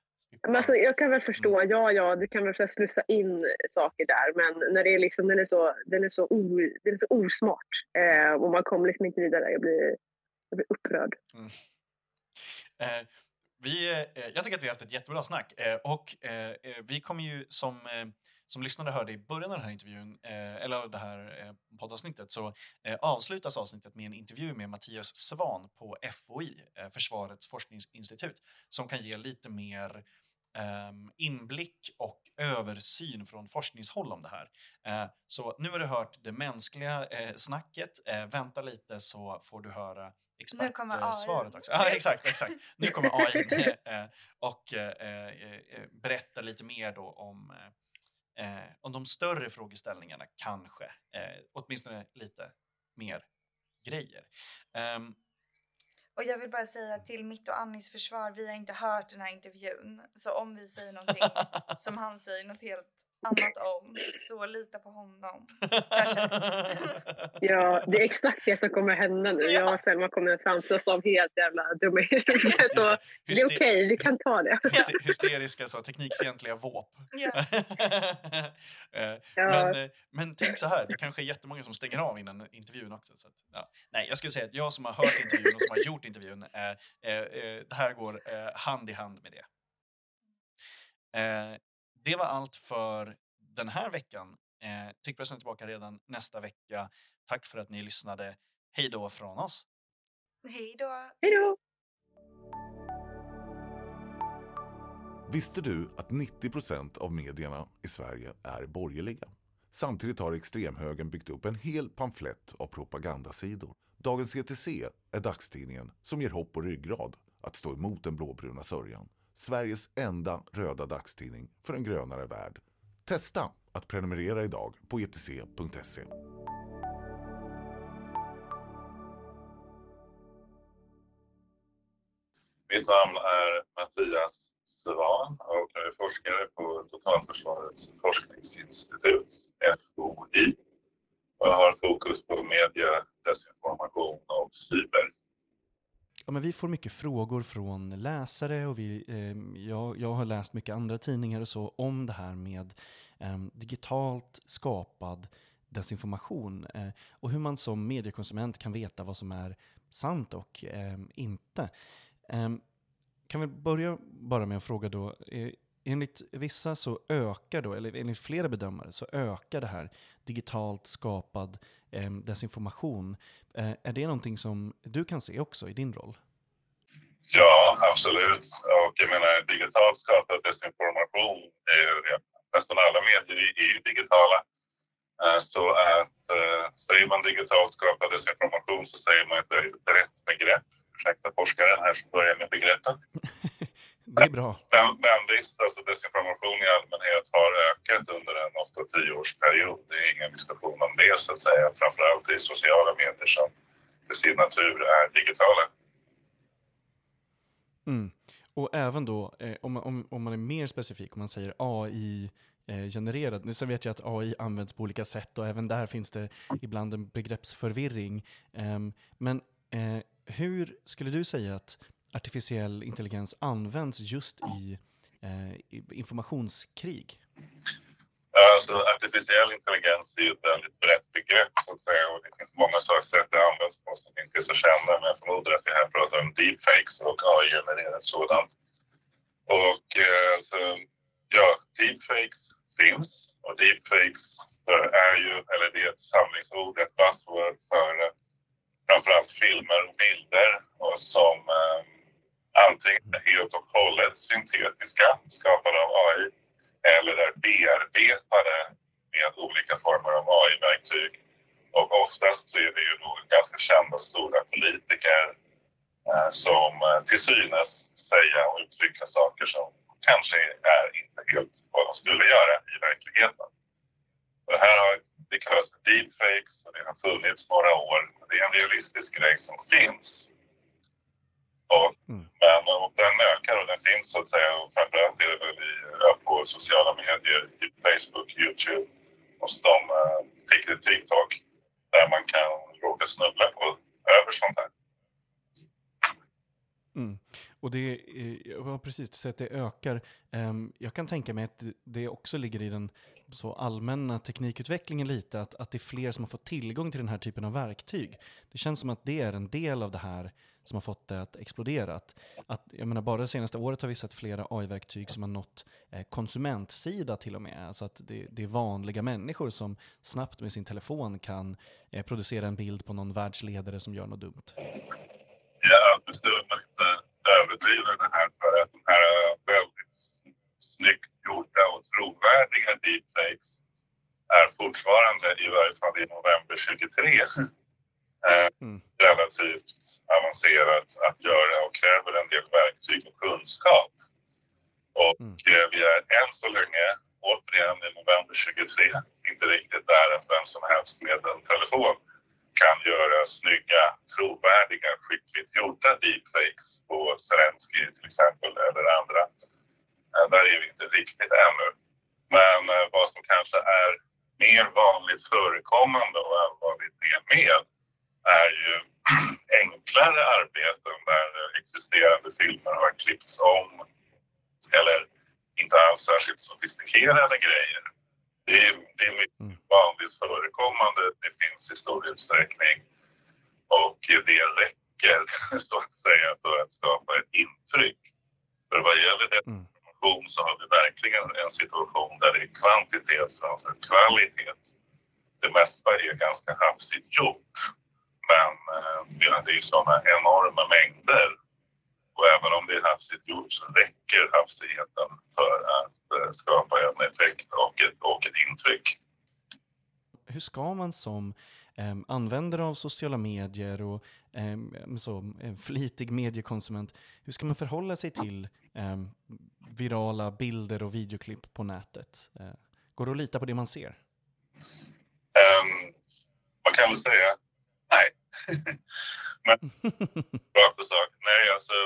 S3: Men alltså, jag kan väl förstå, ja, ja, du kan väl slussa in saker där, men när det är liksom, den är så, den är så, o, den är så osmart eh, och man kommer liksom inte vidare. Jag blir, jag blir upprörd.
S1: Eh, vi, eh, jag tycker att vi har haft ett jättebra snack. Eh, och eh, eh, vi kommer ju som, som lyssnare hörde i början av den här intervjun, eh, eller av det här eh, poddavsnittet, så eh, avslutas avsnittet med en intervju med Mattias Svan på FOI, eh, Försvarets forskningsinstitut, som kan ge lite mer inblick och översyn från forskningshåll om det här. Eh, så nu har du hört det mänskliga eh, snacket. Eh, vänta lite så får du höra expertsvaret också. Ja, exakt, exakt. Nu kommer AI och berätta lite mer då om, om de större frågeställningarna kanske. Åtminstone lite mer grejer.
S2: Och jag vill bara säga till mitt och Annis försvar, vi har inte hört den här intervjun. Så om vi säger någonting som han säger något helt annat om, så lita på honom.
S3: Ja, det är exakt det som kommer hända nu.
S2: Ja.
S3: Jag och Selma kommer framstå som helt jävla dumma i huvudet.
S1: Det.
S3: Är okej,
S1: Hyste-
S3: vi kan ta det.
S1: hyste- Hysteriska, så, teknikfientliga våp.
S2: Ja.
S1: Eh,
S3: Ja.
S1: men, eh, men tänk så här, det kanske är jättemånga som stänger av innan intervjun också. Så att, ja. Nej, jag skulle säga att jag som har hört intervjun och som har gjort intervjun, eh, eh, eh, det här går eh, hand i hand med det. Eh, det var allt för den här veckan. Eh, Tyckpressen är tillbaka redan nästa vecka. Tack för att ni lyssnade. Hej då från oss.
S2: Hej då.
S3: Hej då!
S4: Visste du att 90% av medierna i Sverige är borgerliga? Samtidigt har extremhögern byggt upp en hel pamflett av propagandasidor. Dagens ETC är dagstidningen som ger hopp och ryggrad att stå emot den blåbruna sörjan. Sveriges enda röda dagstidning för en grönare värld. Testa att prenumerera idag på etc.se.
S5: Mitt namn är Mattias Svan och jag är forskare på Totalförsvarets forskningsinstitut, FOI. Och jag har fokus på media, desinformation och cyber.
S1: Ja, men vi får mycket frågor från läsare och vi, eh, jag, jag har läst mycket andra tidningar och så om det här med eh, digitalt skapad desinformation eh, och hur man som mediekonsument kan veta vad som är sant och eh, inte. Eh, kan vi börja bara med att fråga då, eh, enligt vissa så ökar då, eller enligt flera bedömare så ökar det här digitalt skapad eh, desinformation. Eh, är det någonting som du kan se också i din roll?
S5: Ja, absolut. Och jag menar, digitalt skapad desinformation är ju nästan alla medier är ju digitala. Eh, så att eh, säger man digitalt skapad desinformation så säger man ett brett begrepp. Ursäkta forskaren här som börjar med begreppen.
S1: Det är bra.
S5: Men, visst, alltså desinformation i allmänhet har ökat under en 8-10 års period. Det är ingen diskussion om det så att säga. Framförallt i sociala medier som till sin natur är digitala.
S1: Mm. Och även då, eh, om, man, om, om man är mer specifik, om man säger AI eh, genererad. Sen vet jag att AI används på olika sätt och även där finns det ibland en begreppsförvirring. Eh, men eh, hur skulle du säga att artificiell intelligens används just i, eh, i informationskrig?
S5: Alltså, artificiell intelligens är ju ett väldigt brett begrepp så att säga och det finns många sätt det används på som inte är så kända men jag förmodar att vi här pratar om deepfakes och AI-genererat sådant. Och eh, så, ja, deepfakes finns och deepfakes är ju, eller det är ett samlingsord, ett buzzword för framförallt filmer och bilder och som eh, antingen är helt och hållet syntetiska, skapade av AI eller är bearbetade med olika former av AI-verktyg. Och oftast så är det ju då ganska kända stora politiker eh, som eh, till synes säga och uttrycka saker som kanske är inte helt vad de skulle göra i verkligheten. Det här har, det kallas för deepfakes och det har funnits några år. Det är en realistisk grej som finns. Och, mm. Men och den ökar och den finns så att säga och framförallt är det väl i, på sociala medier, i Facebook, Youtube och de, uh, TikTok där man kan råka snubbla på över sånt här.
S1: Mm. Och det, ja, precis, så att det ökar. Um, jag kan tänka mig att det också ligger i den så allmänna teknikutvecklingen lite, att, att det är fler som har fått tillgång till den här typen av verktyg. Det känns som att det är en del av det här som har fått det att explodera. Att, att, jag menar, bara det senaste året har vi sett flera AI-verktyg som har nått eh, konsumentsida till och med. Alltså att det, det, är vanliga människor som snabbt med sin telefon kan eh, producera en bild på någon världsledare som gör något dumt.
S5: Ja, du Man inte överdriva det här för att de här väldigt snyggt gjorda och trovärdiga deepfakes är fortfarande, i varje fall i november 23, mm. relativt avancerat att göra och kräver en del verktyg och kunskap. Och mm. Eh, vi är än så länge, återigen i november 23, inte riktigt där att vem som helst med en telefon kan göra snygga, trovärdiga, skickligt gjorda deepfakes på Zelensky till exempel eller andra. Eh, där är vi inte riktigt ännu. Men vad som kanske är mer vanligt förekommande och allvarligt det med är ju enklare arbeten där existerande filmer har klippts om eller inte alls särskilt sofistikerade grejer. Det är, det är mycket mm. vanligt förekommande, det finns i stor utsträckning och det räcker så att säga för att skapa ett intryck. För vad gäller desinformation mm. så har vi verkligen en situation där det är kvantitet framför kvalitet. Det mesta är ganska hafsigt gjort men eh, det är sådana enorma mängder. Och även om det är hafsigt gjort så räcker hastigheten för att eh, skapa en effekt och ett, och ett intryck.
S1: Hur ska man som eh, användare av sociala medier och eh, så, en flitig mediekonsument, hur ska man förhålla sig till eh, virala bilder och videoklipp på nätet? Eh, går det att lita på det man ser?
S5: Um, man kan väl säga. Men bra försök. nej alltså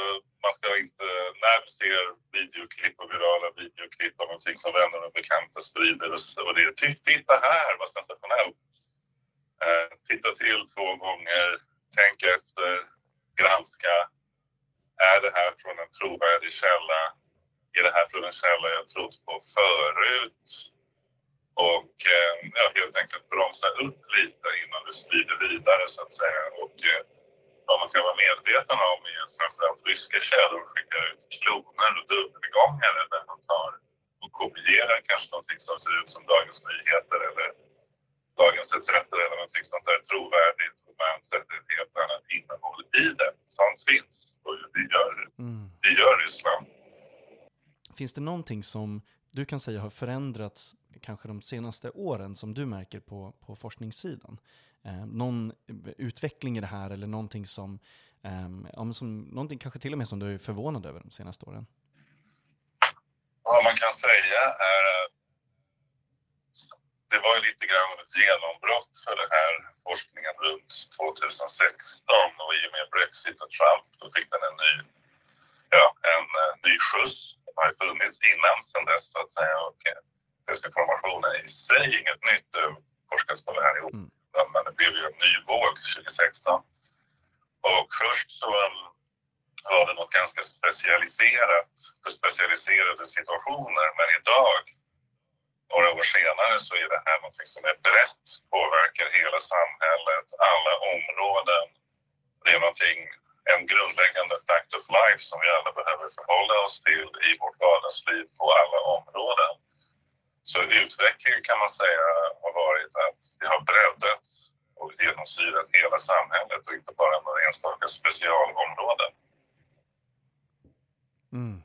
S5: man ska inte, när du ser videoklipp och virala videoklipp av någonting som vänner och bekanta sprider och det, typ, titta här vad sensationellt. Eh, titta till två gånger, tänk efter, granska. Är det här från en trovärdig källa? Är det här från en källa jag trott på förut? Och eh, ja, helt enkelt bromsa upp lite innan du sprider vidare så att säga. Och eh, vad man ska vara medveten om är att framförallt ryska källor skickar ut kloner och dubbelgångare där man tar och kopierar kanske någonting som ser ut som Dagens Nyheter eller Dagens ETC eller någonting sånt där trovärdigt och man sätter ett helt annat innehåll i det. Sånt finns och det gör, mm. det gör Ryssland.
S1: Finns det någonting som du kan säga har förändrats kanske de senaste åren som du märker på, på forskningssidan? Eh, någon utveckling i det här eller någonting som, eh, ja, som, någonting kanske till och med som du är förvånad över de senaste åren?
S5: Vad man kan säga är att det var ju lite grann ett genombrott för den här forskningen runt 2016 och i och med Brexit och Trump då fick den en ny, ja, en eh, ny skjuts. Den har ju funnits innan sen dess så att säga och eh, desinformation är i sig inget nytt. Det forskats på det här i mm. men det blev ju en ny våg 2016. Och först så um, var det något ganska specialiserat för specialiserade situationer men idag några år senare så är det här någonting som är brett, påverkar hela samhället, alla områden. Det är någonting, en grundläggande fact of life som vi alla behöver förhålla oss till i vårt vardagsliv på alla områden. Så utvecklingen kan man säga har varit att det har breddats och genomsyrat hela samhället och inte bara några enstaka specialområden.
S1: Mm.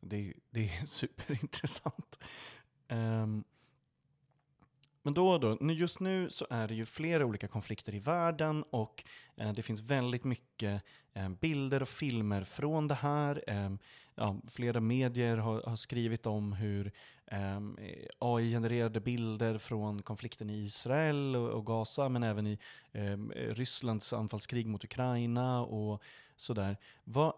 S1: Det, det är superintressant. Um, men då och då, just nu så är det ju flera olika konflikter i världen och eh, det finns väldigt mycket eh, bilder och filmer från det här. Eh, ja, flera medier har, har, skrivit om hur eh, AI-genererade bilder från konflikten i Israel och, och Gaza, men även i eh, Rysslands anfallskrig mot Ukraina och sådär. Vad,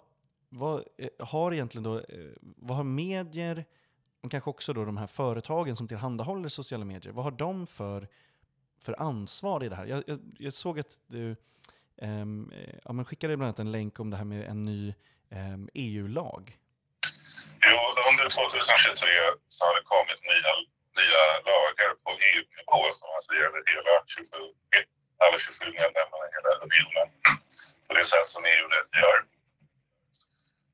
S1: vad eh, har egentligen då, eh, vad har medier och kanske också då de här företagen som tillhandahåller sociala medier, vad har de för, för ansvar i det här? Jag, jag, jag såg att du um, ja, skickade bland annat en länk om det här med en ny ehm, um, EU-lag.
S5: Jo, under 2023 så har det kommit nya, nya lagar på EU-nivå som alltså gäller hela 27, alla 27 medlemmarna i hela unionen på det sätt som EU-rätt gör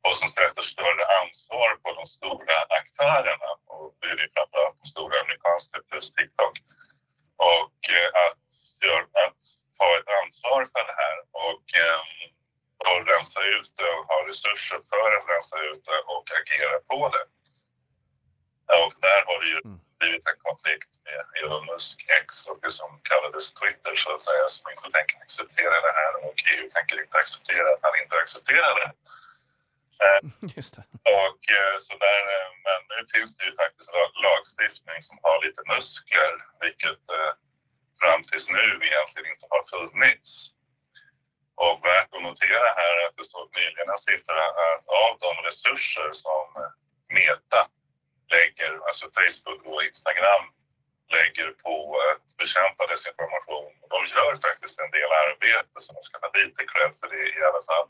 S5: och som sätter större ansvar på de stora aktörerna. Och det är framförallt de stora amerikanska plus TikTok. Och eh, att, gör, att ta ett ansvar för det här rensa ut det och ha resurser för att rensa ut det och agera på det. Och där har det ju mm. blivit en konflikt med Elon Musk X och det som kallades Twitter så att säga som inte tänker acceptera det här och EU tänker inte acceptera att han inte accepterar det.
S1: Eh, Just det.
S5: Och, eh, så där, eh, men nu finns det ju faktiskt lagstiftning som har lite muskler, vilket fram tills nu egentligen inte har funnits. Och värt att notera här är att det stod nyligen en siffra att av de resurser som Meta lägger, alltså Facebook och Instagram lägger på att bekämpa desinformation. De gör faktiskt en del arbete som de ska ha lite cred för det i alla fall.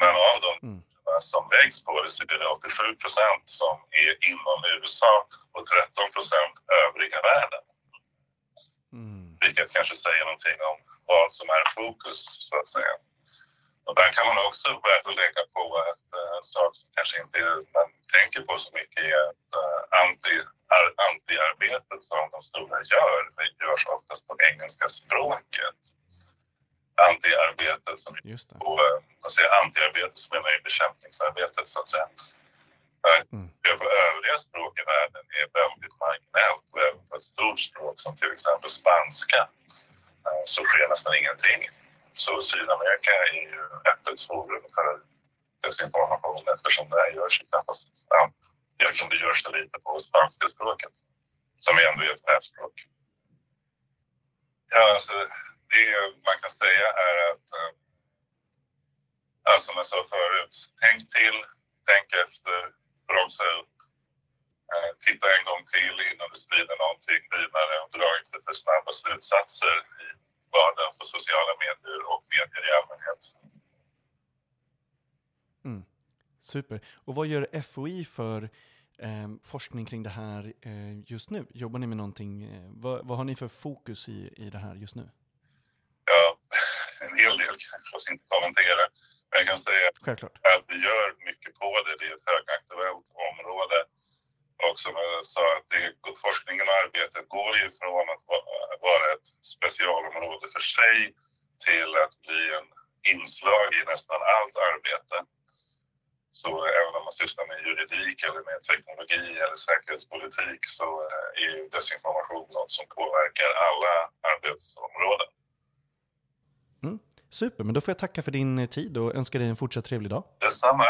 S5: Men av de mm som läggs på det så är det 87 procent som är inom USA och 13 procent övriga världen. Mm. Vilket kanske säger någonting om vad som är fokus så att säga. Där kan man också börja lägga på att uh, en sak som kanske inte man tänker på så mycket är att uh, anti, ar, anti-arbetet som de stora gör, det görs oftast på engelska språket antiarbetet som
S1: Just det.
S5: Och, man säger antiarbetet som menar ju bekämpningsarbetet så att säga. Mm. På övriga språk i världen är väldigt marginellt och även på ett stort språk som till exempel spanska eh, så sker nästan ingenting. Så Sydamerika är ju öppet forum för desinformation eftersom det här görs knappast, ja, eftersom det görs så lite på spanska språket som ändå är ett världsspråk. Ja, alltså, det man kan säga är att, äh, som jag sa förut, tänk till, tänk efter, bromsa upp, äh, titta en gång till innan du sprider någonting vidare och dra inte för snabba slutsatser i vardagen på sociala medier och medier i allmänhet.
S1: Mm. Super. Och vad gör FOI för eh, forskning kring det här eh, just nu? Jobbar ni med någonting? Eh, vad, vad, har ni för fokus i, i det här just nu?
S5: en hel del kan jag förstås inte kommentera. Men jag kan säga
S1: Självklart.
S5: att vi gör mycket på det. Det är ett högaktuellt område. Jag sa, att det, forskningen och arbetet går ju från att vara ett specialområde för sig till att bli en inslag i nästan allt arbete. Så även om man sysslar med juridik eller med teknologi eller säkerhetspolitik så eh, är ju desinformation något som påverkar alla arbetsområden.
S1: Mm. Super, men då får jag tacka för din tid och önska dig en fortsatt trevlig dag.
S5: Detsamma.